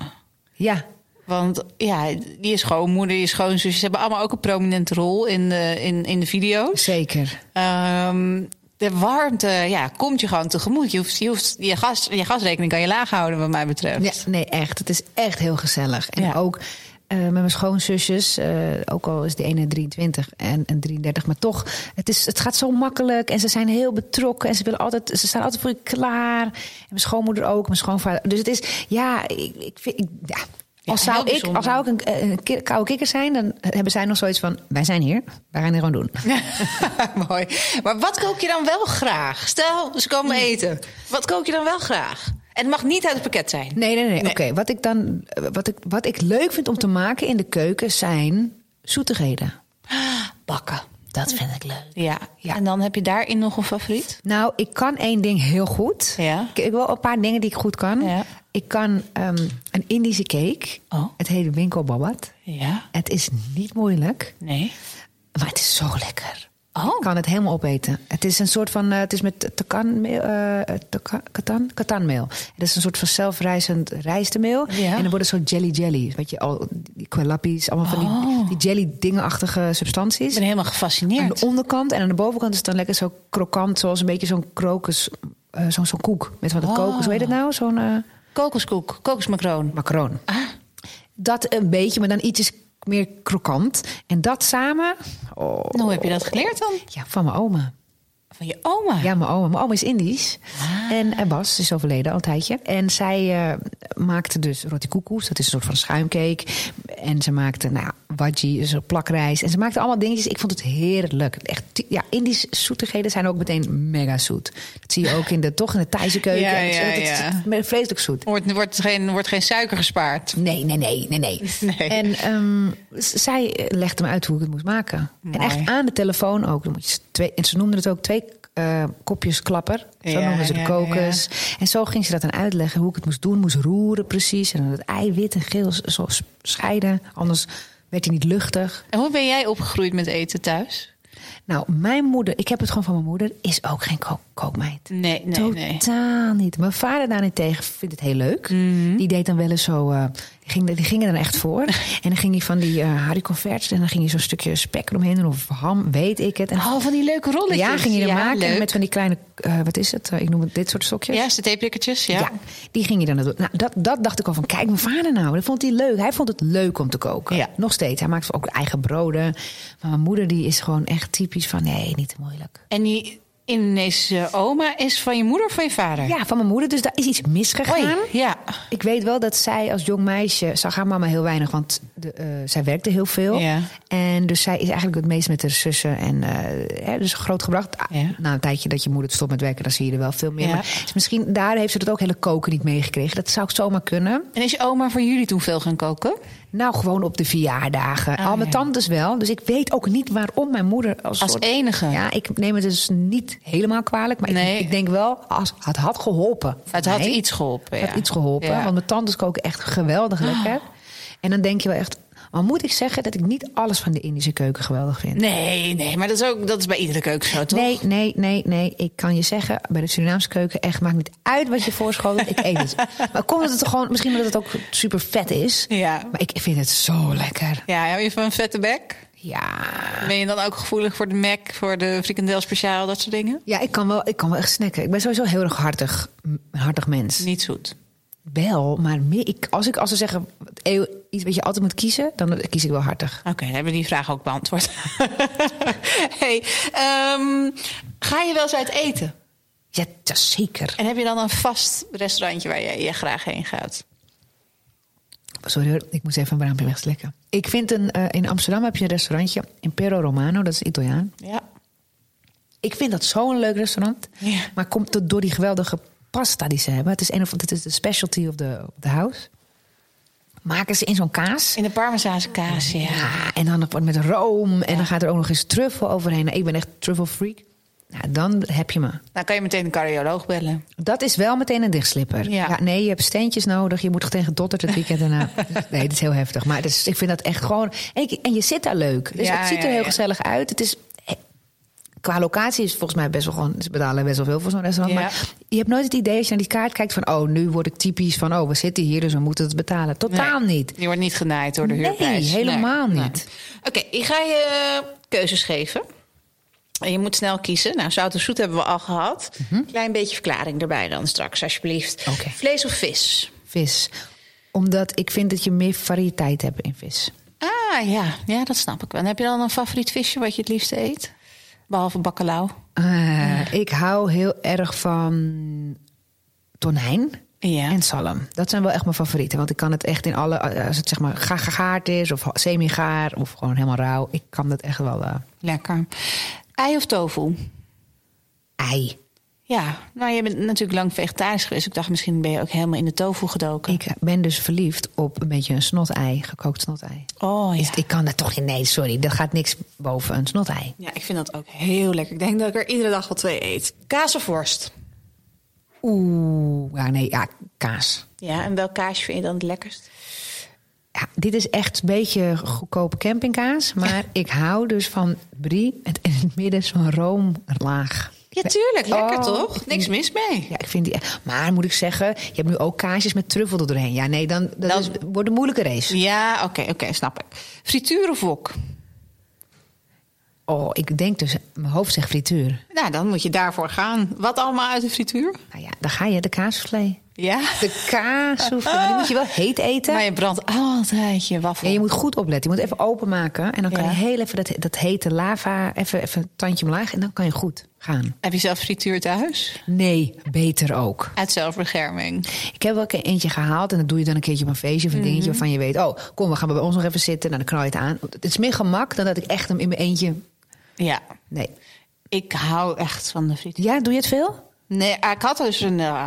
Ja, Want ja, je schoonmoeder, je schoonzus, ze hebben allemaal ook een prominente rol in de, in, in de video's. zeker. Ehm, de warmte ja, komt je gewoon tegemoet. Je, hoeft, je, hoeft, je, gas, je gasrekening kan je laag houden, wat mij betreft. Ja, nee, echt. Het is echt heel gezellig. En Ja. ook eh, met mijn schoonzusjes, eh, ook al is de ene 23 en, en 33, maar toch, het, is, het gaat zo makkelijk en ze zijn heel betrokken en ze, willen altijd, ze staan altijd voor je klaar. En mijn schoonmoeder ook, mijn schoonvader. Dus het is, ja, ik, ik vind, ik, ja. Als zou, ik, als zou ik een, een ki- koude kikker zijn, dan hebben zij nog zoiets van: wij zijn hier, wij gaan dit gewoon doen. Mooi. Maar wat kook je dan wel graag? Stel, ze komen Hmm. eten. Wat kook je dan wel graag? En het mag niet uit het pakket zijn. Nee, nee, nee. Nee. Oké, wat ik dan, wat ik, wat ik leuk vind om te maken in de keuken zijn zoetigheden. Bakken. Dat vind ik leuk. Ja. Ja. En dan heb je daarin nog een favoriet? Nou, ik kan één ding heel goed. Ja. Ik, ik heb wel een paar dingen die ik goed kan. Ja. Ik kan ehm, een Indische cake. Oh. Het heet winkel babat. Ja. Het is niet moeilijk, Nee. maar het is zo lekker. Oh. Ik kan het helemaal opeten. Het is een soort van, eh, het is met takanmeel, taka- katan, katanmeel. Het is een soort van zelfrijzend rijstemeel. Ja. En dan worden zo jelly jelly. Weet je, al die kwelappies, allemaal van Oh. die, die jelly dingenachtige Ik substanties. ben helemaal Aan gefascineerd. de onderkant en aan de bovenkant is het dan lekker zo krokant, zoals een beetje zo'n krokus, eh, zo'n zo'n koek. Met wat een Oh. kokos, hoe heet het nou? Zo'n eh Kokoskoek, kokosmacroon. macaron. Ah, Dat een beetje, maar dan iets meer krokant. En dat samen, oh, en hoe heb je dat geleerd dan? ja, van mijn oma. Van je oma. Ja, mijn oma. Mijn oma is Indisch. Ah. En eh, Bas ze is overleden al een tijdje. En zij eh, maakte dus roti koekoes. Dat is een soort van schuimcake. En ze maakte, nou, ja, wadji, dus plakrijs. En ze maakte allemaal dingetjes. Ik vond het heerlijk. Echt, ja, Indisch zoetigheden zijn ook meteen mega zoet. Dat zie je ook in de, toch in de Thaise keuken. Ja, ja, Dat is ja. vreselijk zoet. Wordt, wordt, geen, wordt geen suiker gespaard. Nee, nee, nee, nee, nee. Nee. En ehm, zij legde me uit hoe ik het moest maken. Mooi. En echt aan de telefoon ook. Dan moet je twee, en ze noemde het ook twee eh, kopjes klapper. Zo Ja, noemden ze de ja, kokos. En zo ging ze dat dan uitleggen hoe ik het moest doen. Moest roeren precies. En dan het eiwit en geel zo scheiden. Anders werd hij niet luchtig. En hoe ben jij opgegroeid met eten thuis? Nou, mijn moeder, ik heb het gewoon van mijn moeder, is ook geen ko- kookmeid. Nee, nee, nee. Totaal niet. Mijn vader daarentegen vindt het heel leuk. Mhm. Die deed dan wel eens zo. eh, ging, die ging er dan echt voor. en dan ging hij van die eh haricot verts en dan ging hij zo'n stukje spek eromheen doen of ham, weet ik het. En Oh, van die leuke rolletjes. ja, ging hij er Ja, maken leuk. met van die kleine, eh, wat is het? Eh, ik noem het dit soort stokjes. Ja, satéprikkertjes, ja. Ja, die ging je dan doen. Nou, dat, dat dacht ik al van, kijk, mijn vader nou, dat vond hij leuk. Hij vond het leuk om te koken. Ja. Nog steeds. Hij maakt ook eigen broden. Maar mijn moeder die is gewoon echt typisch van, nee, niet te moeilijk. En die Indonesische oma is van je moeder of van je vader? Ja, van mijn moeder. Dus daar is iets misgegaan. Oei, ja. Ik weet wel dat zij als jong meisje zag haar mama heel weinig, want de, eh, zij werkte heel veel. Ja. En dus zij is eigenlijk het meest met haar zussen en eh, hè, dus grootgebracht. Ah, Ja. Na een tijdje dat je moeder stopt met werken, dan zie je er wel veel meer. Ja. Maar dus misschien daar heeft ze het ook hele koken niet meegekregen. Dat zou zomaar kunnen. En is je oma voor jullie toen veel gaan koken? Nou, gewoon op de verjaardagen. Ah, Al mijn tantes wel. Dus ik weet ook niet waarom mijn moeder als, Als soort- enige? Ja, ik neem het dus niet helemaal kwalijk. Maar Nee. ik, ik denk wel, als, het had geholpen. Het had Nee. iets geholpen, Het had iets geholpen. Want mijn tantes koken echt geweldig lekker. En dan denk je wel echt... Maar moet ik zeggen dat ik niet alles van de Indische keuken geweldig vind? Nee, nee, maar dat is, ook, dat is bij iedere keuken zo, toch? Nee, nee, nee, nee. Ik kan je zeggen, bij de Surinaamse keuken echt maakt niet uit wat je voorschotelt. ik eet het. Maar komt het er gewoon, misschien omdat het ook super vet is. Ja. Maar ik vind het zo lekker. Ja, heb je van een vette bek? Ja. Ben je dan ook gevoelig voor de Mac, voor de frikandel speciaal, dat soort dingen? Ja, ik kan, wel, ik kan wel echt snacken. Ik ben sowieso heel erg hartig, hartig mens. Niet zoet. Wel, maar meer, ik, als, ik, als ze zeggen iets wat je altijd moet kiezen, dan kies ik wel hartig. Oké, dan hebben we die vraag ook beantwoord. hey, ehm, ga je wel eens uit eten? Ja, zeker. En heb je dan een vast restaurantje waar je, je graag heen gaat? Sorry hoor, ik moest even een braampje wegslikken. Ik vind een, eh, in Amsterdam heb je een restaurantje, Impero Romano, dat is Italiaan. Ja. Ik vind dat zo'n leuk restaurant. Ja. Maar komt het door die geweldige pasta die ze hebben. Het is, een of, het is de specialty of the, of the house. Maken ze in zo'n kaas. In de parmezaanse kaas, ja. Ja, en dan nog met room. En dan gaat er ook nog eens truffel overheen. Nou, ik ben echt truffel freak. Nou, dan heb je me. Dan kan je meteen een cardioloog bellen. Dat is wel meteen een dichtslipper. Ja. Ja. nee, je hebt steentjes nodig. Je moet tegen dottert het weekend daarna. nee, dat is heel heftig. Maar het is, ik vind dat echt gewoon... En je, en je zit daar leuk. Dus Ja, het ziet er ja, heel gezellig uit. Het is... Qua locatie is volgens mij best wel gewoon... Ze betalen best wel veel voor zo'n restaurant. Ja. Maar je hebt nooit het idee als je naar die kaart kijkt van... oh, nu word ik typisch van... oh, we zitten hier, dus we moeten het betalen. Totaal Nee, niet. Die wordt niet genaaid door de Nee, huurprijs. helemaal Nee. niet. Oké, ik ga je keuzes geven. En je moet snel kiezen. Nou, zout en zoet hebben we al gehad. Klein beetje verklaring erbij dan straks, alsjeblieft. Mhm. Vlees of vis? Vis. Omdat ik vind dat je meer variëteit hebt in vis. Ah, ja. Ja, dat snap ik wel. En heb je dan een favoriet visje wat je het liefste eet? Behalve bacalao. Eh, Ik hou heel erg van tonijn. Ja. En zalm. Dat zijn wel echt mijn favorieten. Want ik kan het echt in alle... Als het zeg maar ga- gegaard is of semi-gaar of gewoon helemaal rauw. Ik kan dat echt wel... eh, Lekker. Ei of tofu? ei. Ja, nou, je bent natuurlijk lang vegetarisch geweest. Ik dacht, misschien ben je ook helemaal in de tofu gedoken. Ik ben dus verliefd op een beetje een snotei. Gekookt snotei. Oh ja. Dus ik kan dat toch niet... Nee, sorry. Er gaat niks boven een snotei. Ja, ik vind dat ook heel lekker. Ik denk dat ik er iedere dag wel twee eet. Kaas of worst? Oeh. Ja, nee. Ja, kaas. Ja, en welk kaasje vind je dan het lekkerst? Ja, dit is echt een beetje goedkope campingkaas. Maar ik hou dus van brie met in het midden zo'n roomlaag. Ja, tuurlijk. Lekker Oh, toch? ik Niks mis mee. Ja, ik vind die. Maar moet ik zeggen, je hebt nu ook kaasjes met truffel er doorheen. Ja, nee, dan dat Dan- is, wordt een moeilijke race. Ja, oké, oké, snap ik. Frituur of wok? Oh, ik denk dus, mijn hoofd zegt frituur. Nou, dan moet je daarvoor gaan. Wat allemaal uit de frituur? Nou ja, dan ga je de kaassoufflé. Ja. De kaassoufflé, maar die moet je wel heet eten. Maar je brandt altijd je wafel. Ja, je moet goed opletten. Je moet even openmaken. En dan kan Ja. je heel even dat, dat hete lava, even, even een tandje omlaag. En dan kan je goed gaan. Heb je zelf frituur thuis? Nee, beter ook. Uit zelfbescherming. Ik heb wel een eentje gehaald. En dat doe je dan een keertje op een feestje of een dingetje waarvan je weet... oh, kom, we gaan bij ons nog even zitten. Nou, dan knal je het aan. Het is meer gemak dan dat ik echt hem in mijn eentje... Ja. Nee. Ik hou echt van de frituur. Ja, doe je het veel? Nee, ik had dus een eh,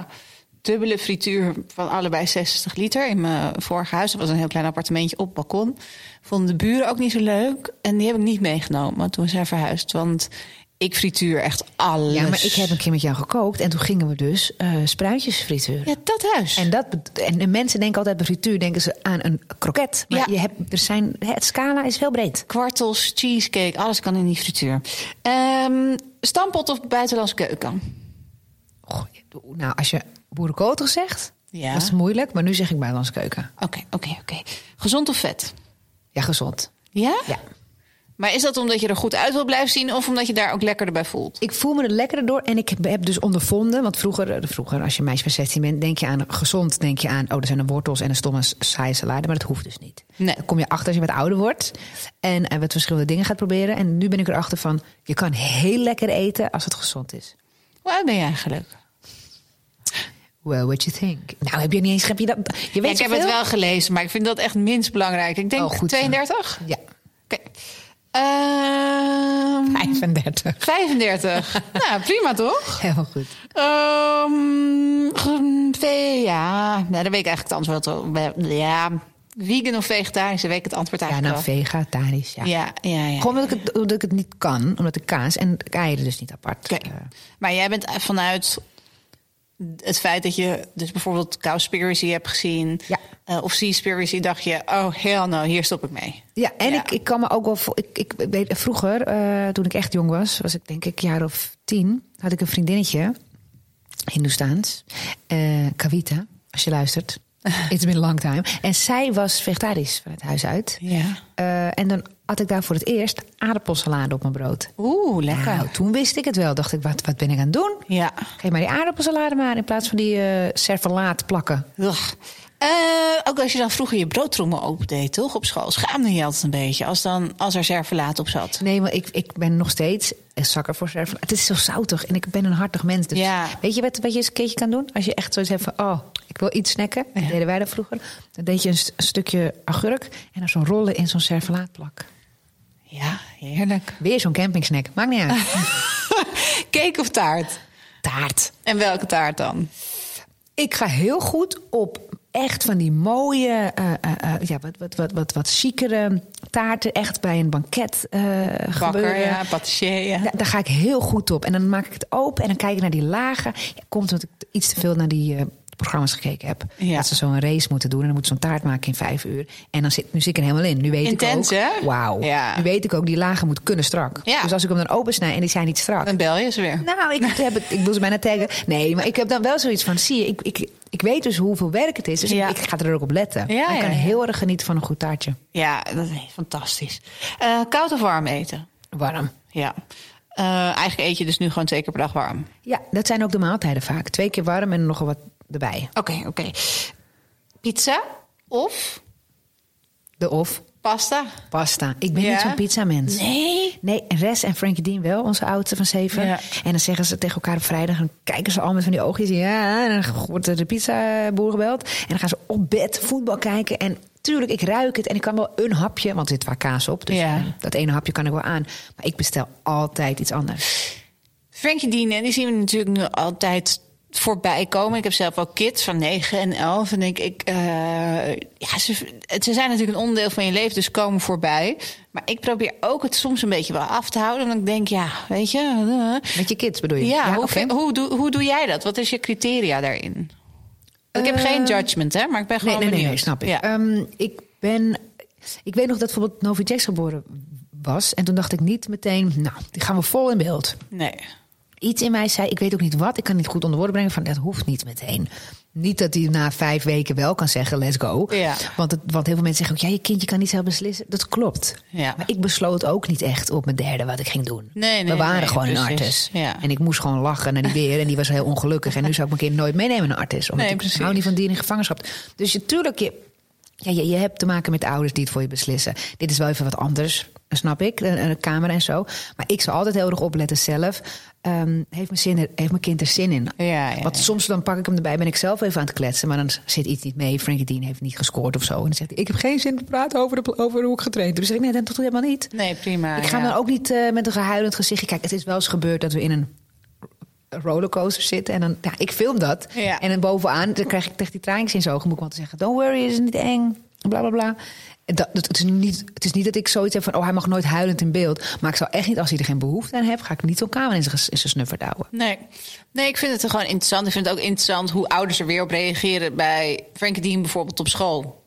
dubbele frituur van allebei 60 liter in mijn vorige huis. Dat was een heel klein appartementje op het balkon. Vonden de buren ook niet zo leuk. En die heb ik niet meegenomen toen we zijn verhuisd. Want ik frituur echt alles. Ja, maar ik heb een keer met jou gekookt. En toen gingen we dus eh spruitjes frituren. Ja, dat huis. En, dat, en de mensen denken altijd bij frituur denken ze aan een kroket. Maar Ja. je hebt, er zijn, het scala is heel breed. Kwartels, cheesecake, alles kan in die frituur. Ehm stampot of buitenlandse keuken? Nou, als je boerenkotig zegt, Ja. dat is moeilijk. Maar nu zeg ik buitenlandse keuken. Oké, oké, oké. Gezond of vet? Ja, gezond. Ja? Ja. Maar is dat omdat je er goed uit wil blijven zien... of omdat je daar ook lekkerder bij voelt? Ik voel me er lekkerder door. En ik heb, heb dus ondervonden. Want vroeger, eh, vroeger, als je meisje van 16 bent, denk je aan gezond. Denk je aan, oh, er zijn er wortels en een stomme saaie salade. Maar dat hoeft dus niet. Nee. Dan kom je achter als je wat ouder wordt. En eh, wat verschillende dingen gaat proberen. En nu ben ik erachter van, je kan heel lekker eten als het gezond is. Hoe oud ben je eigenlijk? Well, what you think? Nou, heb je niet eens... Heb je dat, je weet Ja, ik heb het wel gelezen, maar ik vind dat echt minst belangrijk. Ik denk Oh, goed zo. 32? Ja, Oké. Ehm, 35. 35. nou, prima toch? Heel goed. Ve- ja, nou, dan weet ik eigenlijk het antwoord al. Ja, vegan of vegetarisch, dan weet ik het antwoord Ja, eigenlijk nou, wel. vegetarisch, ja. Ja, ja, ja. Gewoon omdat ik, het, omdat ik het niet kan. Omdat de kaas en de eieren dus niet apart. Oké. eh, Maar jij bent vanuit het feit dat je dus bijvoorbeeld Cowspiracy hebt gezien... Ja. eh, of Seaspiracy, dacht je... oh, hell no, hier stop ik mee. Ja, en Ja. Ik, ik kan me ook wel. Ik, ik weet, vroeger, eh, toen ik echt jong was, was ik denk ik een jaar of tien, had ik een vriendinnetje, Hindoestaans, eh Kavita, als je luistert. It's been a long time. En zij was vegetarisch van het huis uit. Ja. Eh, en dan had ik daar voor het eerst aardappelsalade op mijn brood. Oeh, lekker. Nou, toen wist ik het wel. Dacht ik, wat, wat ben ik aan het doen? Ja. Geef maar die aardappelsalade maar in plaats van die eh servalaat plakken. Ugh. Eh, ook als je dan vroeger je broodtrommel opendeed, toch? Op school schaamde je altijd een beetje als, dan, als er servelaat op zat. Nee, maar ik, ik ben nog steeds een zakker voor servalaat. Het is zo zoutig en ik ben een hartig mens. Dus Ja. Weet je wat, wat je eens een keertje kan doen? Als je echt zoiets hebt van, oh, ik wil iets snacken. Dat deden wij dat vroeger. Dan deed je een, st- een stukje agurk en dan zo'n rollen in zo'n servalaatplak. Ja, heerlijk. Weer zo'n campingsnack. Maakt niet uit. Cake of taart? Taart. En welke taart dan? Ik ga heel goed op echt van die mooie, eh, eh, eh, ja, wat, wat, wat, wat, wat chicere taarten. Echt bij een banket eh Bakker, gebeuren. ja, patissier, ja. Da- daar ga ik heel goed op. En dan maak ik het open en dan kijk ik naar die lagen. Ja, komt omdat ik iets te veel naar die programma's gekeken heb. Ja. Dat ze zo'n race moeten doen. En dan moeten ze zo'n taart maken in vijf uur. En dan zit, nu zit ik er helemaal in. Nu weet Intens, ik ook. Wauw. Ja. Nu weet ik ook, die lagen moeten kunnen strak. Ja. Dus als ik hem dan opensnij en die zijn niet strak. Dan bel je ze weer. Nou, ik, heb het, ik wil ze bijna taggen. Nee, maar ik heb dan wel zoiets van... Zie je, ik, ik, ik weet dus hoeveel werk het is. Dus Ja. ik, ik ga er ook op letten. Ja, ik kan heel erg genieten van een goed taartje. Ja, dat is fantastisch. Eh, koud of warm eten? Warm. Ja. Eh, eigenlijk eet je dus nu gewoon twee keer per dag warm. Ja, dat zijn ook de maaltijden vaak. Twee keer warm en nog wat erbij. Oké, oké. Pizza of De of pasta? pasta. Ik ben Ja? niet zo'n pizza-mens. Nee. Nee, Res en Frankie Dean wel, onze oudste van zeven. Ja. En dan zeggen ze tegen elkaar op vrijdag... en dan kijken ze al met van die oogjes. Ja, en dan wordt de pizzaboer gebeld. En dan gaan ze op bed voetbal kijken. En tuurlijk, ik ruik het en ik kan wel een hapje... want er zit waar kaas op, dus Ja. eh, dat ene hapje kan ik wel aan. Maar ik bestel altijd iets anders. Frankie Dean, die zien we natuurlijk nu altijd voorbij komen. Ik heb zelf ook kids van 9 en 11. En ik, ik eh, ja, ze, ze zijn natuurlijk een onderdeel van je leven, dus komen voorbij. Maar ik probeer ook het soms een beetje wel af te houden. Want ik denk, ja, weet je. eh, Met je kids bedoel je? ja, hoe, oké. vind- hoe, doe, hoe doe jij dat? Wat is je criteria daarin? Ik heb Eh, geen judgment, hè, maar ik ben gewoon Nee, nee, nee, snap ik. Ja. Ehm, ik ben. Ik weet nog dat bijvoorbeeld Novi Jax geboren was. En toen dacht ik niet meteen, nou, die gaan we vol in beeld. Nee. Iets in mij zei, ik weet ook niet wat, ik kan niet goed onder woorden brengen van dat hoeft niet meteen. Niet dat hij na vijf weken wel kan zeggen, let's go. Ja. Want, het, want heel veel mensen zeggen ook, ja, je kindje kan niet zelf beslissen. Dat klopt. Ja. Maar ik besloot ook niet echt op mijn derde wat ik ging doen. Nee, nee, We waren nee, gewoon een artis. Ja. En ik moest gewoon lachen naar die beer. En die was heel ongelukkig. En nu zou ik mijn kind nooit meenemen naar artis. Omdat ik hou niet van dieren in gevangenschap. Dus je, tuurlijk, je, ja, je, je hebt te maken met ouders die het voor je beslissen. Dit is wel even wat anders, snap ik. Een, een kamer en zo. Maar ik zal altijd heel erg opletten zelf. Ehm, heeft, mijn zin heeft mijn kind er zin in? Ja, ja, Want soms dan pak ik hem erbij, ben ik zelf even aan het kletsen. Maar dan zit iets niet mee. Frankie Dean heeft niet gescoord of zo. En dan zegt hij, ik heb geen zin te praten over, de, over hoe ik getraind heb. Dus zeg ik, nee, dat doe je helemaal niet. Nee, prima. Ik ga dan ook niet eh, met een gehuilend gezichtje. Kijk, het is wel eens gebeurd dat we in een rollercoaster zitten. En dan, ja, ik film dat. En dan bovenaan dan krijg ik tegen die traantjes in zijn ogen. Moet ik wel te zeggen, don't worry, het is niet eng. Bla, bla, bla. Dat, het, is niet, het is niet dat ik zoiets heb van... oh, hij mag nooit huilend in beeld. Maar ik zou echt niet, als hij er geen behoefte aan heeft... ga ik niet zo'n kamer in zijn, in zijn snuffert houden. Nee. nee, ik vind het gewoon interessant. Ik vind het ook interessant hoe ouders er weer op reageren bij Frankie Dean bijvoorbeeld op school.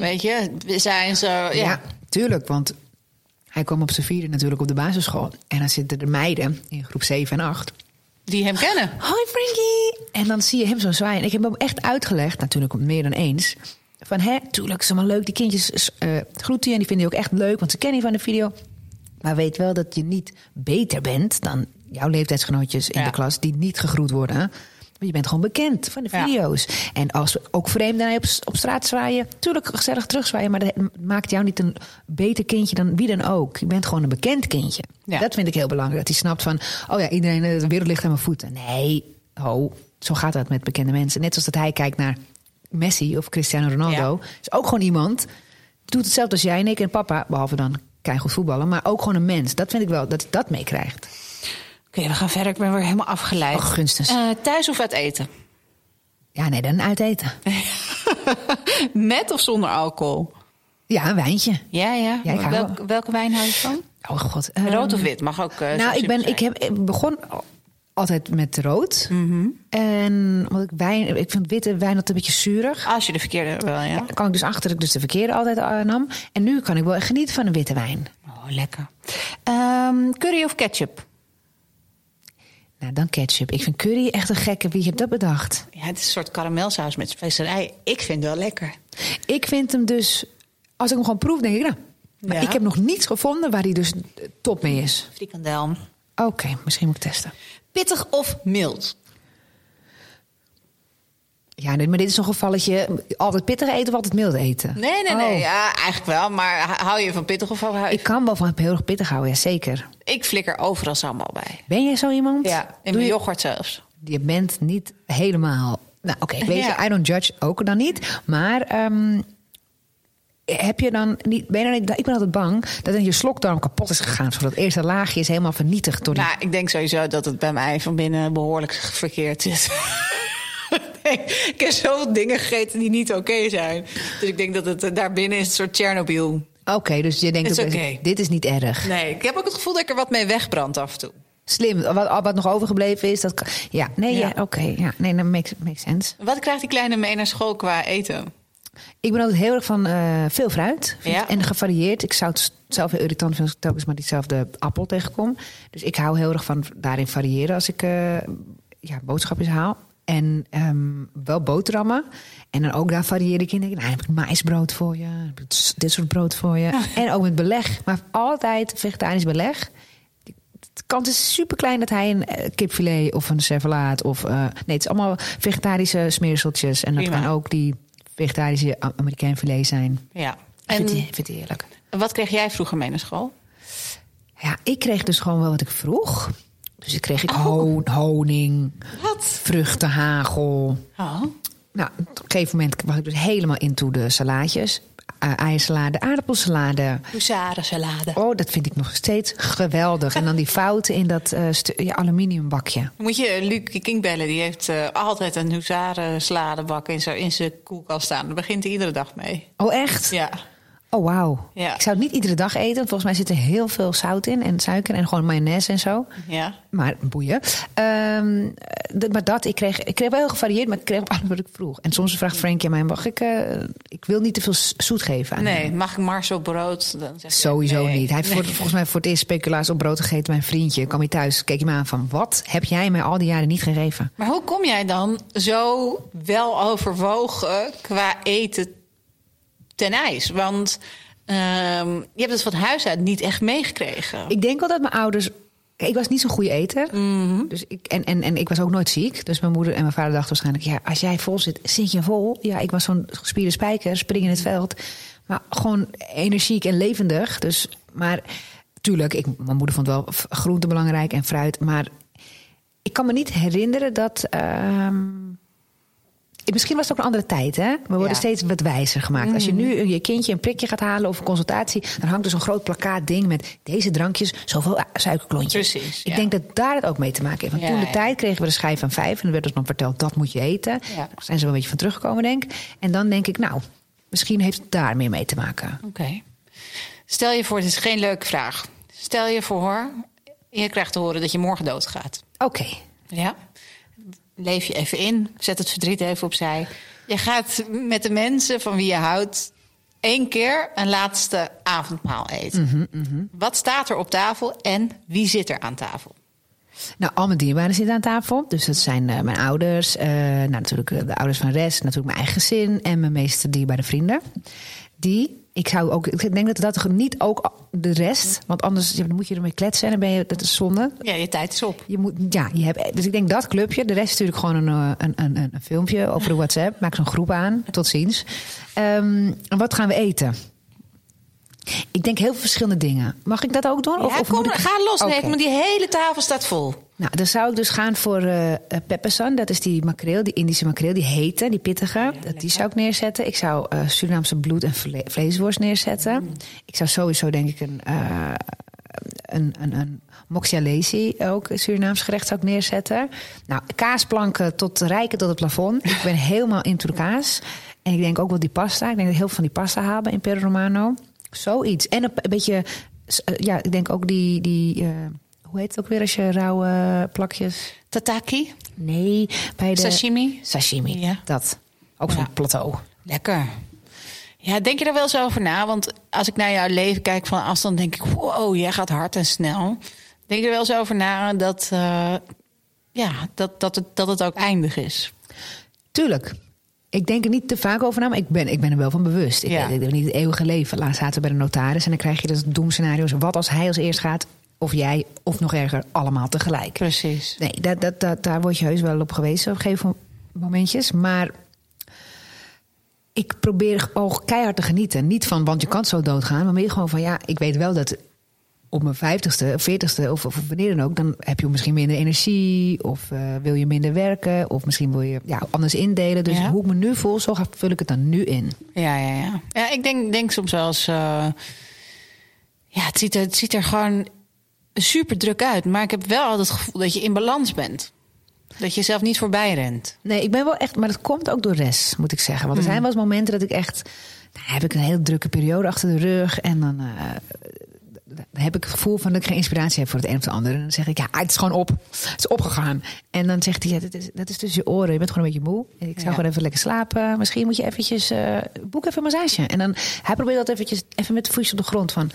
Weet je, zijn. Ja. Ja. tuurlijk, want hij kwam op zijn vierde natuurlijk op de basisschool. En dan zitten de meiden in groep 7 en 8... die hem kennen. Hoi Frankie! En dan zie je hem zo zwaaien. Ik heb hem echt uitgelegd, natuurlijk meer dan eens. Van hè, tuurlijk, is allemaal leuk. Die kindjes eh groeten je en die vinden je ook echt leuk, want ze kennen je van de video. Maar weet wel dat je niet beter bent dan jouw leeftijdsgenootjes in Ja. de klas die niet gegroet worden. Want je bent gewoon bekend van de Ja. video's. En als we ook vreemden op, op straat zwaaien, tuurlijk gezellig terugzwaaien, maar dat maakt jou niet een beter kindje dan wie dan ook. Je bent gewoon een bekend kindje. Ja. Dat vind ik heel belangrijk. Dat hij snapt van, oh ja, iedereen, eh, de wereld ligt aan mijn voeten. Nee, ho, zo gaat dat met bekende mensen. Net zoals dat hij kijkt naar Messi of Cristiano Ronaldo. Is ook gewoon iemand, doet hetzelfde als jij en ik en papa, behalve dan goed voetballen, maar ook gewoon een mens. Dat vind ik wel, dat hij dat meekrijgt. Oké, we gaan verder. Ik ben weer helemaal afgeleid. Oh, gunstig. Eh, thuis of uit eten? Ja, nee, dan uiteten. Met of zonder alcohol? Ja, een wijntje. Ja, ja. Ja, ik hou- Welk- welke wijn hou je van? Oh god. Rood Ehm, of wit? Mag ook. eh, Nou, ik, ben, ik heb ik begon altijd met rood. Mhm. En wat ik wijn, ik vind witte wijn altijd een beetje zuurig. Als je de verkeerde wel, ja. Kwam ik dus achter dat ik dus de verkeerde altijd eh, nam. En nu kan ik wel genieten van een witte wijn. Oh, lekker. Ehm, curry of ketchup? Nou, dan ketchup. Ik vind curry echt een gekke. Wie heeft dat bedacht? Ja, het is een soort karamelsaus met specerij. Ik vind het wel lekker. Ik vind hem dus... Als ik hem gewoon proef, denk ik, nou... Maar Ja. ik heb nog niets gevonden waar hij dus top mee is. Frikandel. Oké, misschien moet ik testen. Pittig of mild? Ja, maar dit is een gevalletje. Altijd pittig eten of altijd mild eten? Nee, nee, nee. Oh. Ja, eigenlijk wel. Maar hou je van pittig of hou je... Ik kan wel van heel erg pittig houden, ja zeker. Ik flikker overal sambal bij. Ben jij zo iemand? Ja, in Doe mijn je- yoghurt zelfs. Je bent niet helemaal... Nou, oké, weet Ja. je, I don't judge ook dan niet. Maar ehm, heb je dan niet... Ben je dan niet ik ben altijd bang dat dan je slokdarm kapot is gegaan. Zodat het eerste laagje is helemaal vernietigd door die... Nou, ik denk sowieso dat het bij mij van binnen behoorlijk verkeerd zit. Nee, ik heb zoveel dingen gegeten die niet oké zijn. Dus ik denk dat het eh, daar binnen is een soort Tsjernobyl. Oké, dus je denkt... Is ook. Dit is niet erg. Nee, ik heb ook het gevoel dat ik er wat mee wegbrand af en toe. Slim. Wat, wat nog overgebleven is, dat... kan- Ja, nee, Ja. ja, oké. ja, nee, dat makes, makes sense. Wat krijgt die kleine mee naar school qua eten? Ik ben altijd heel erg van eh, veel fruit. Ja. En gevarieerd. Ik zou het zelf heel irritant vinden als ik telkens maar diezelfde appel tegenkom. Dus ik hou heel erg van daarin variëren als ik eh, ja, boodschapjes haal. En ehm, wel boterhammen. En dan ook daar varieer ik in. Denk ik, nou, heb ik maïsbrood voor je. dit soort brood voor je. En ook met beleg. Maar altijd vegetarisch beleg. De kans is super klein dat hij een eh, kipfilet of een servelaat of... nee, het is allemaal vegetarische smeerseltjes. En dat Prima. kan ook die vegetarische A- Amerikaanfilet zijn. Ja. Vind, En het, ik vind het heerlijk. wat kreeg jij vroeger mee naar school? Ja, ik kreeg dus gewoon wel wat ik vroeg. Dus ik kreeg ik Oh. ho- honing, Wat? vruchtenhagel. Oh. Nou, op een gegeven moment was ik dus helemaal into de salaatjes. Uh, eiersalade, aardappelsalade. Huzarensalade. Oh, dat vind ik nog steeds geweldig. En dan die fouten in dat eh, stu- ja, aluminiumbakje. Moet je Luc King bellen, die heeft eh, altijd een huzarensaladebak in zijn in zijn koelkast staan. Daar begint hij iedere dag mee. Oh, echt? Ja. Oh, wauw. Ja. Ik zou het niet iedere dag eten. want Volgens mij zit er heel veel zout in en suiker en gewoon mayonaise en zo. Ja. Maar boeien. Ehm, d- maar dat, ik kreeg, ik kreeg wel heel gevarieerd, maar ik kreeg alles wat ik vroeg. En soms vraagt Frankie aan mij, mag ik... eh, ik wil niet te veel zoet geven aan Nee, hem. mag ik Mars op brood? Dan zeg je, Sowieso nee. niet. Hij heeft voor- volgens mij voor het eerst speculaas op brood gegeten. Mijn vriendje kwam hij thuis, keek hij me aan van... wat heb jij mij al die jaren niet gegeven? Maar hoe kom jij dan zo wel overwogen qua eten ten ijs? Want ehm, je hebt het van huis uit niet echt meegekregen. Ik denk wel dat mijn ouders... Ik was niet zo'n goede eter. Dus ik, en, en, en ik was ook nooit ziek. Dus mijn moeder en mijn vader dachten waarschijnlijk... ja, als jij vol zit, zit je vol. Ja, ik was zo'n gespierde spijker, spring in het veld. Maar gewoon energiek en levendig. Dus, maar tuurlijk, ik, mijn moeder vond wel groente belangrijk en fruit. Maar ik kan me niet herinneren dat... ehm, Misschien was het ook een andere tijd, hè? We worden Ja. steeds wat wijzer gemaakt. Als je nu je kindje een prikje gaat halen of een consultatie... dan hangt er zo'n groot plakkaat ding met deze drankjes, zoveel suikerklontjes. Precies, Ik ja. denk dat daar het ook mee te maken heeft. Want Ja, toen de tijd kregen we de schijf van vijf... en er werd ons dan verteld, dat moet je eten. Ja. Daar zijn ze wel een beetje van teruggekomen, denk ik. En dan denk ik, nou, misschien heeft het daar meer mee te maken. Oké. Stel je voor, het is geen leuke vraag. Stel je voor, je krijgt te horen dat je morgen doodgaat. Oké, Ja. Leef je even in, zet het verdriet even opzij. Je gaat met de mensen van wie je houdt één keer een laatste avondmaal eten. Wat staat er op tafel en wie zit er aan tafel? Nou, al mijn dierbaren zitten aan tafel. Dus dat zijn eh, mijn ouders, eh, nou, natuurlijk eh, de ouders van Res, natuurlijk mijn eigen gezin en mijn meest dierbare vrienden. Die, ik zou ook, ik denk dat dat niet ook de rest, want anders dan moet je ermee kletsen en dan ben je, dat is zonde. Ja, je tijd is op. Je moet, ja, je hebt, dus ik denk dat clubje. De rest stuur ik gewoon een, eh, een, een, een, filmpje over de WhatsApp. Maak zo'n groep aan. Tot ziens. En wat gaan we eten? Ik denk heel veel verschillende dingen. Mag ik dat ook doen? Ja, kom, moet ik- ga los. Nee, maar die hele tafel staat vol. Nou, dan zou ik dus gaan voor uh, peppersan. Dat is die makreel, die Indische makreel, die hete, die pittige. Dat die zou ik neerzetten. Ik zou eh, Surinaamse bloed- en vle- vleesworst neerzetten. Ik zou sowieso denk ik een, eh een, een, een moxialesi, ook Surinaams gerecht, zou ik neerzetten. Nou, kaasplanken tot rijken tot het plafond. Ik ben helemaal into de kaas. En ik denk ook wel die pasta. Ik denk dat heel veel van die pasta hebben in Perro Romano. Zoiets. En een, een beetje, ja, ik denk ook die... die hoe heet het ook weer als je rauwe plakjes... Tataki, Nee, bij de... sashimi. Sashimi, Ja. dat. Ook zo'n Ja. plateau. Lekker. Ja, denk je er wel eens over na? Want als ik naar jouw leven kijk van afstand, denk ik: wow, jij gaat hard en snel. Denk je er wel eens over na dat, eh, ja, dat, dat, het, dat het ook eindig is? Tuurlijk. Ik denk er niet te vaak over na, maar ik ben, ik ben er wel van bewust. Ik Ja. ik niet het eeuwige leven. Laatst zaten we bij de notaris en dan krijg je dat doemscenario's. Wat als hij als eerst gaat, of jij, of nog erger, allemaal tegelijk. Precies. Nee, dat, dat, dat, daar word je heus wel op gewezen op een gegeven momentjes. Maar ik probeer ook keihard te genieten. Niet van, want je kan zo doodgaan. Maar meer gewoon van, ja, ik weet wel dat op mijn vijftigste, veertigste of, of wanneer dan ook... dan heb je misschien minder energie of eh, wil je minder werken... of misschien wil je ja, anders indelen. Dus Ja. hoe ik me nu voel, zo vul ik het dan nu in. Ja, ja, ja. ja ik denk, denk soms wel eens. eh, ja, het ziet, er, het ziet er gewoon super druk uit. Maar ik heb wel altijd het gevoel dat je in balans bent. Dat je zelf niet voorbij rent. Nee, ik ben wel echt... Maar dat komt ook door rest, moet ik zeggen. Want er zijn wel eens momenten dat ik echt... Dan heb ik een hele drukke periode achter de rug. En dan... eh, dan heb ik het gevoel van dat ik geen inspiratie heb voor het een of het ander. En dan zeg ik, ja, het is gewoon op. Het is opgegaan. En dan zegt hij, ja, dat is, dat is tussen je oren. Je bent gewoon een beetje moe. Ik zou Ja. gewoon even lekker slapen. Misschien moet je eventjes, eh, boek even een massage. En dan, hij probeert dat eventjes, even met de voetjes op de grond van...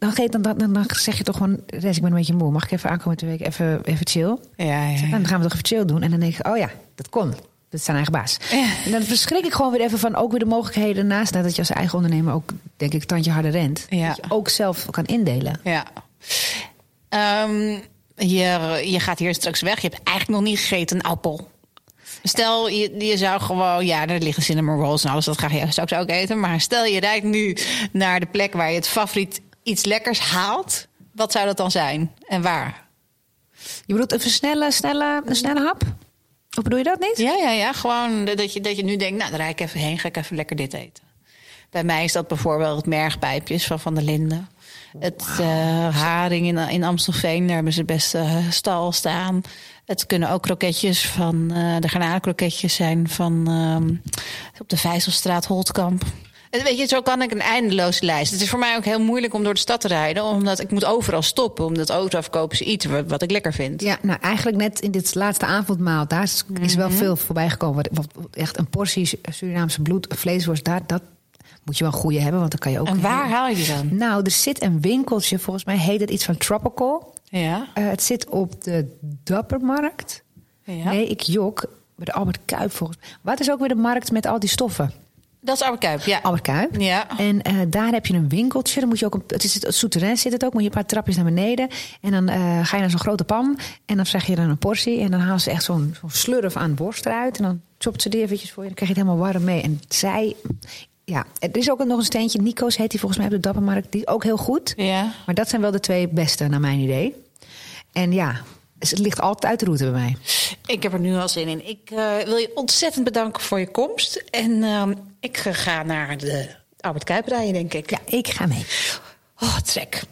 Dan, geef, dan, dan, dan zeg je toch gewoon, Res, ik ben een beetje moe. Mag ik even aankomen twee weken even, even chill? Ja, ja, dan gaan we toch even chill doen. En dan denk ik, oh ja, dat kon. Dat is zijn eigen baas. Ja. En dan verschrik ik gewoon weer even van ook weer de mogelijkheden naast dat je als eigen ondernemer ook, denk ik, tandje harder rent. Ja. Dat je ook zelf kan indelen. Ja. Ehm, je, je gaat hier straks weg. Je hebt eigenlijk nog niet gegeten een appel. Stel, je, je zou gewoon... Ja, er liggen cinnamon rolls en alles. Dat ga je straks ook eten. Maar stel, je rijdt nu naar de plek waar je het favoriet iets lekkers haalt. Wat zou dat dan zijn? En waar? Je bedoelt even snelle, snelle, een snelle hap? Of bedoel je dat niet? Ja, ja, ja. Gewoon dat je, dat je nu denkt... Nou, daar rijd ik even heen. Ga ik even lekker dit eten. Bij mij is dat bijvoorbeeld het mergpijpjes van Van der Linden. Het eh, haring in, in Amstelveen, daar hebben ze best eh, stal staan. Het kunnen ook kroketjes van... eh, de garnalenkroketjes zijn van... ehm, op de Vijzelstraat, Holtkamp. Weet je, zo kan ik een eindeloze lijst. Het is voor mij ook heel moeilijk om door de stad te rijden, omdat ik moet overal stoppen. Omdat autoafkopen is iets wat, wat ik lekker vind. Ja, nou eigenlijk net in dit laatste avondmaal, daar is, is wel veel voorbij gekomen. Wat, echt een portie Surinaamse bloed, vleesworst, daar, dat moet je wel een goede hebben, want dan kan je ook. En waar haal je die dan? Nou, er zit een winkeltje, volgens mij heet het iets van Tropical. Ja. Eh, het zit op de Dappermarkt. ja. Nee, ik jok. Bij de Albert Kuip volgens mij. Wat is ook weer de markt met al die stoffen? Dat is Albert Kuip, ja. Albert Kuip. Ja. En eh, daar heb je een winkeltje. Dan moet je ook het is het souterrain zit het ook. Moet je een paar trapjes naar beneden. En dan eh, ga je naar zo'n grote pan. En dan zeg je dan een portie. En dan halen ze echt zo'n zo'n slurf aan worst eruit. En dan chopt ze die eventjes voor je. Dan krijg je het helemaal warm mee. En zij... Ja, er is ook nog een steentje. Nico's heet die volgens mij op de Dappermarkt. Die is ook heel goed. Ja. Maar dat zijn wel de twee beste, naar mijn idee. En ja, het ligt altijd uit de route bij mij. Ik heb er nu al zin in. Ik eh, wil je ontzettend bedanken voor je komst. En ehm, ik ga naar de Albert Kuip rijden, denk ik. Ja, ik ga mee. Oh, trek.